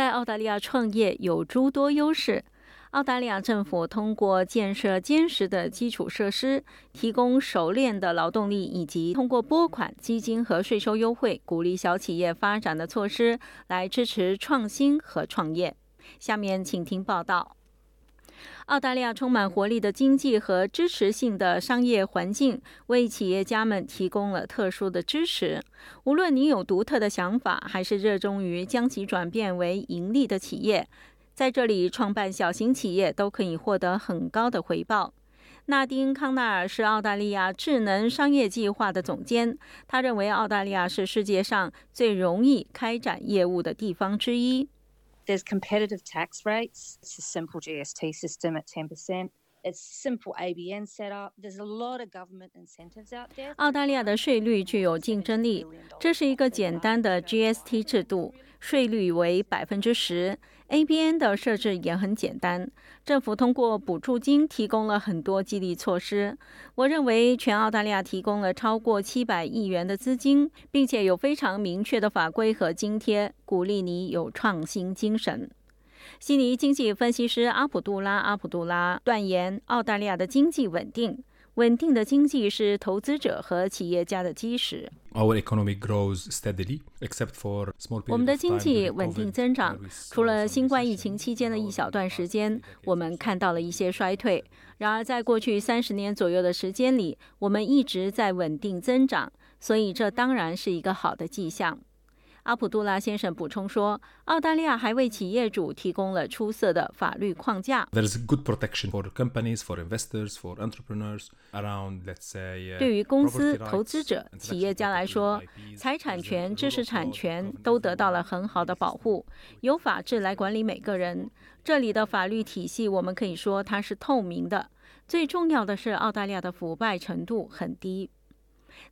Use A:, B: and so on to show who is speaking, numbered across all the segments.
A: 在澳大利亚创业有诸多优势。澳大利亚政府通过建设坚实的基础设施，提供熟练的劳动力，以及通过拨款、基金和税收优惠，鼓励小企业发展的措施，来支持创新和创业。下面请听报道。澳大利亚充满活力的经济和支持性的商业环境，为企业家们提供了特殊的支持。无论你有独特的想法，还是热衷于将其转变为盈利的企业。在这里创办小型企业都可以获得很高的回报。纳丁·康纳尔是澳大利亚智能商业计划的总监，他认为澳大利亚是世界上最容易开展业务的地方之一。
B: There's competitive tax rates. It's a simple GST system at 10%. It's simple ABN setup. There's a lot of government incentives out there.
A: 澳大利亚的税率具有竞争力，这是一个简单的 GST 制度。税率为百分之十，ABN 的设置也很简单。政府通过补助金提供了很多激励措施。我认为全澳大利亚提供了超过七百亿元的资金，并且有非常明确的法规和津贴，鼓励你有创新精神。悉尼经济分析师阿卜杜拉·阿卜杜拉断言，澳大利亚的经济稳定。稳定的经济是投资者和企业家的基石。
C: Our economy grows steadily, except for small.
A: 我们的经济稳定增长，除了新冠疫情期间的一小段时间，我们看到了一些衰退。然而，在过去三十年左右的时间里，我们一直在稳定增长，所以这当然是一个好的迹象。阿卜杜拉先生补充说：“澳大利亚还为企业主提供了出色的法律框架。
C: There is good protection for companies, for investors, for entrepreneurs around, let's say.
A: 对于公司、投资者、企业家来说，财产权、知识产权都得到了很好的保护，由法治来管理每个人。这里的法律体系，我们可以说它是透明的。最重要的是，澳大利亚的腐败程度很低。”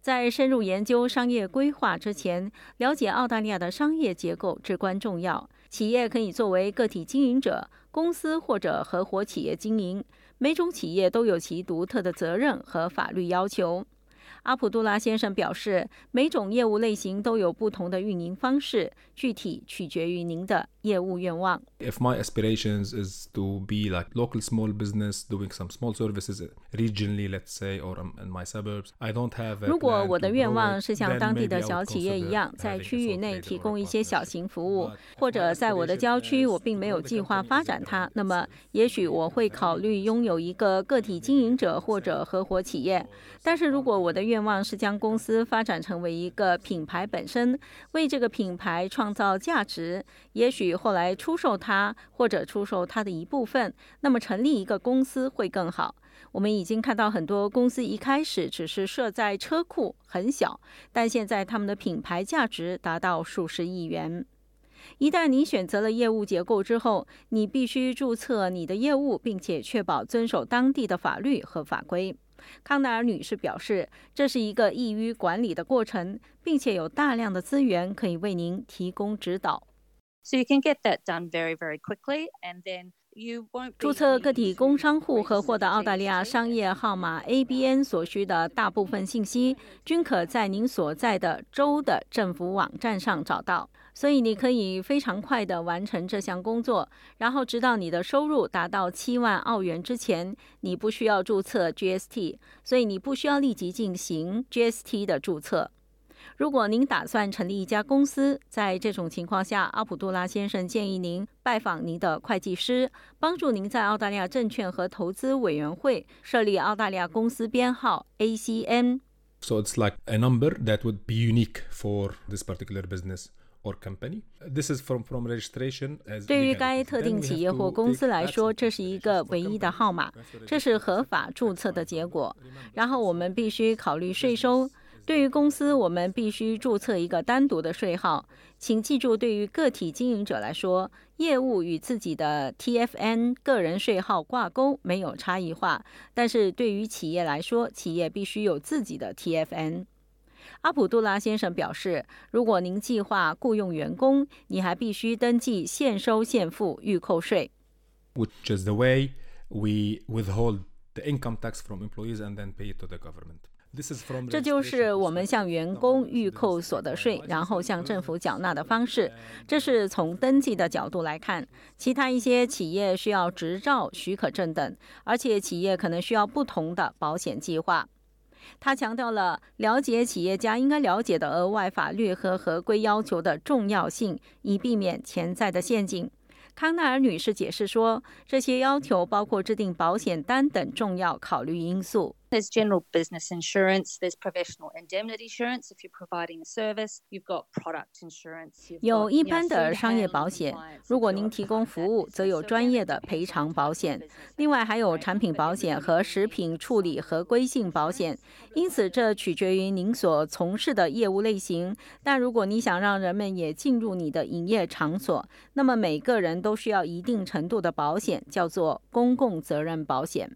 A: 在深入研究商业规划之前，了解澳大利亚的商业结构至关重要。企业可以作为个体经营者、公司或者合伙企业经营，每种企业都有其独特的责任和法律要求。阿卜杜拉先生表示，每种业务类型都有不同的运营方式，具体取决于您的业务愿望。
C: If my aspirations is to be like local small business doing some small services regionally, let's say, or in my suburbs, I don't have.
A: 如果我的愿望是像当地的小企业一样，在区域内提供一些小型服务，或者在我的郊区我并没有计划发展它，那么也许我会考虑拥有一个个体经营者或者合伙企业。但是如果我的愿望是将公司发展成为一个品牌本身，为这个品牌创造价值。也许后来出售它，或者出售它的一部分，那么成立一个公司会更好。我们已经看到很多公司一开始只是设在车库，很小，但现在他们的品牌价值达到数十亿元。一旦你选择了业务结构之后，你必须注册你的业务，并且确保遵守当地的法律和法规。康奈尔女士表示，这是一个易于管理的过程，并且有大量的资源可以为您提供指导。
B: So you can get that done very, very quickly, and then you won't.
A: 注册个体工商户和获得澳大利亚商业号码 ABN 所需的大部分信息，均可在您所在的州的政府网站上找到。所以你可以非常快地完成这项工作，然后直到你的收入达到七万澳元之前，你不需要注册 GST，所以你不需要立即进行 GST 的注册。如果您打算成立一家公司，在这种情况下，阿卜杜拉先生建议您拜访您的会计师，帮助您在澳大利亚证券和投资委员会设立澳大利亚公司编号 ACN。
C: So it's like a number that would be unique for this particular business. or company. This is from from registration
A: 对于该特定企业或公司来说，这是一个唯一的号码，这是合法注册的结果。然后我们必须考虑税收。对于公司，我们必须注册一个单独的税号。请记住，对于个体经营者来说，业务与自己的 TFN 个人税号挂钩没有差异化；但是对于企业来说，企业必须有自己的 TFN。阿卜杜拉先生表示，如果您计划雇佣员工，你还必须登记现收现付预扣税。
C: Which is the way we withhold the income tax from employees and then pay it to the government.
A: 这就是我们向员工预扣所得税，然后向政府缴纳的方式。这是从登记的角度来看。其他一些企业需要执照、许可证等，而且企业可能需要不同的保险计划。他强调了了解企业家应该了解的额外法律和合规要求的重要性，以避免潜在的陷阱。康奈尔女士解释说，这些要求包括制定保险单等重要考虑因素。
B: There's general business insurance. There's professional indemnity insurance. If you're providing a service, you've got product insurance.
A: 有一般的商业保险，如果您提供服务，则有专业的赔偿保险。另外还有产品保险和食品处理合规性保险。因此，这取决于您所从事的业务类型。但如果你想让人们也进入你的营业场所，那么每个人都需要一定程度的保险，叫做公共责任保险。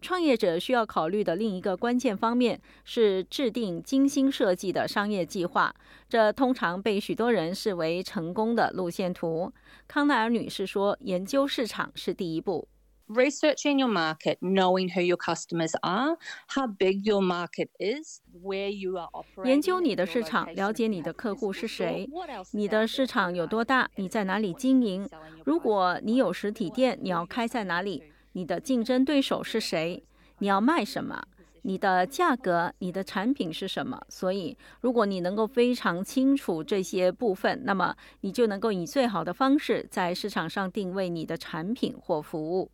A: 创业者需要考虑的另一个关键方面是制定精心设计的商业计划，这通常被许多人视为成功的路线图。康奈尔女士说：“研究市场是第一步。”
B: Researching your market, knowing who your customers are, how big your market is, where you are operating.
A: 研究你的市场，了解你的客户是谁，你的市场有多大，你在哪里经营。如果你有实体店，你要开在哪里？你的竞争对手是谁？你要卖什么？你的价格、你的产品是什么？所以，如果你能够非常清楚这些部分，那么你就能够以最好的方式在市场上定位你的产品或服务。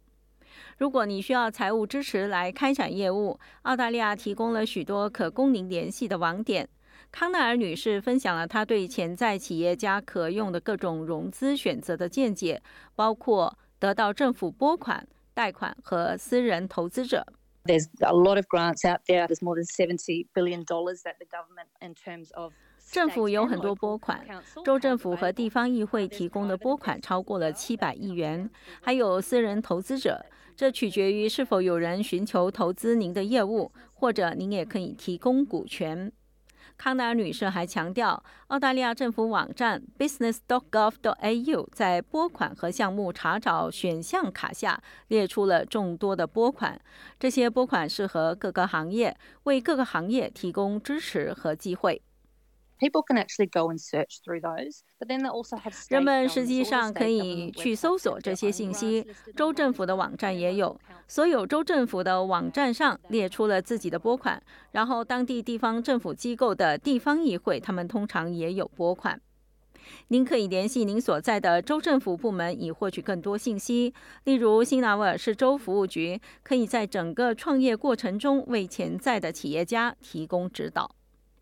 A: 如果你需要财务支持来开展业务，澳大利亚提供了许多可供您联系的网点。康奈尔女士分享了她对潜在企业家可用的各种融资选择的见解，包括得到政府拨款。贷款和私人投资者。
B: There's a lot of grants out there. There's more than seventy billion dollars that the government, in terms of
A: 政府有很多拨款，州政府和地方议会提供的拨款超过了七百亿元，还有私人投资者。这取决于是否有人寻求投资您的业务，或者您也可以提供股权。康奈尔女士还强调，澳大利亚政府网站 business.gov.au 在拨款和项目查找选项卡下列出了众多的拨款，这些拨款适合各个行业，为各个行业提供支持和机会。
B: People can actually go and search through those, but then they also have.
A: 人们实际上可以去搜索这些信息，州政府的网站也有。所有州政府的网站上列出了自己的拨款，然后当地地方政府机构的地方议会，他们通常也有拨款。您可以联系您所在的州政府部门以获取更多信息。例如，新南威尔士州服务局可以在整个创业过程中为潜在的企业家提供指导。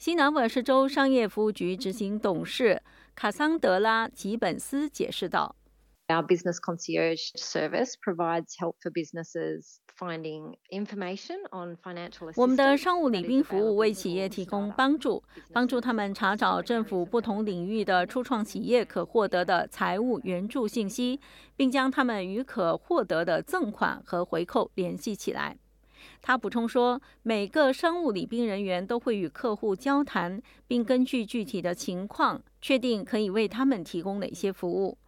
A: 新南威尔士州商业服务局执行董事卡桑德拉·吉本斯解释道
D: ：“Our business concierge service provides help for businesses finding information on financial.”
A: 我们的商务礼宾服务为企业提供帮助，帮助他们查找政府不同领域的初创企业可获得的财务援助信息，并将他们与可获得的赠款和回扣联系起来。他补充说，每个商务礼宾人员都会与客户交谈，并根据具体的情况确定可以为他们提供哪些服务。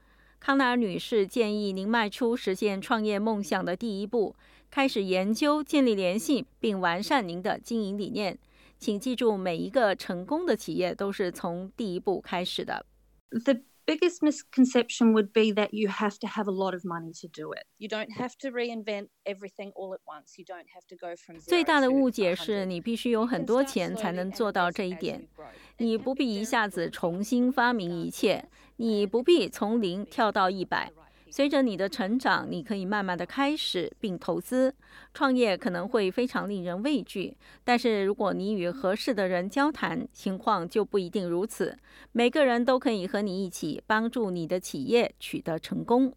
A: 康奈尔女士建议您迈出实现创业梦想的第一步，开始研究、建立联系，并完善您的经营理念。请记住，每一个成功的企业都是从第一步开始的。
B: Biggest misconception would be that you have to have a lot of money to do it. You don't have to reinvent everything all at once. You don't have to go from
A: 最大的误解是你必须有很多钱才能做到这一点。你不必一下子重新发明一切，你不必从零跳到一百。随着你的成长，你可以慢慢的开始并投资创业，可能会非常令人畏惧。但是如果你与合适的人交谈，情况就不一定如此。每个人都可以和你一起帮助你的企业取得成功。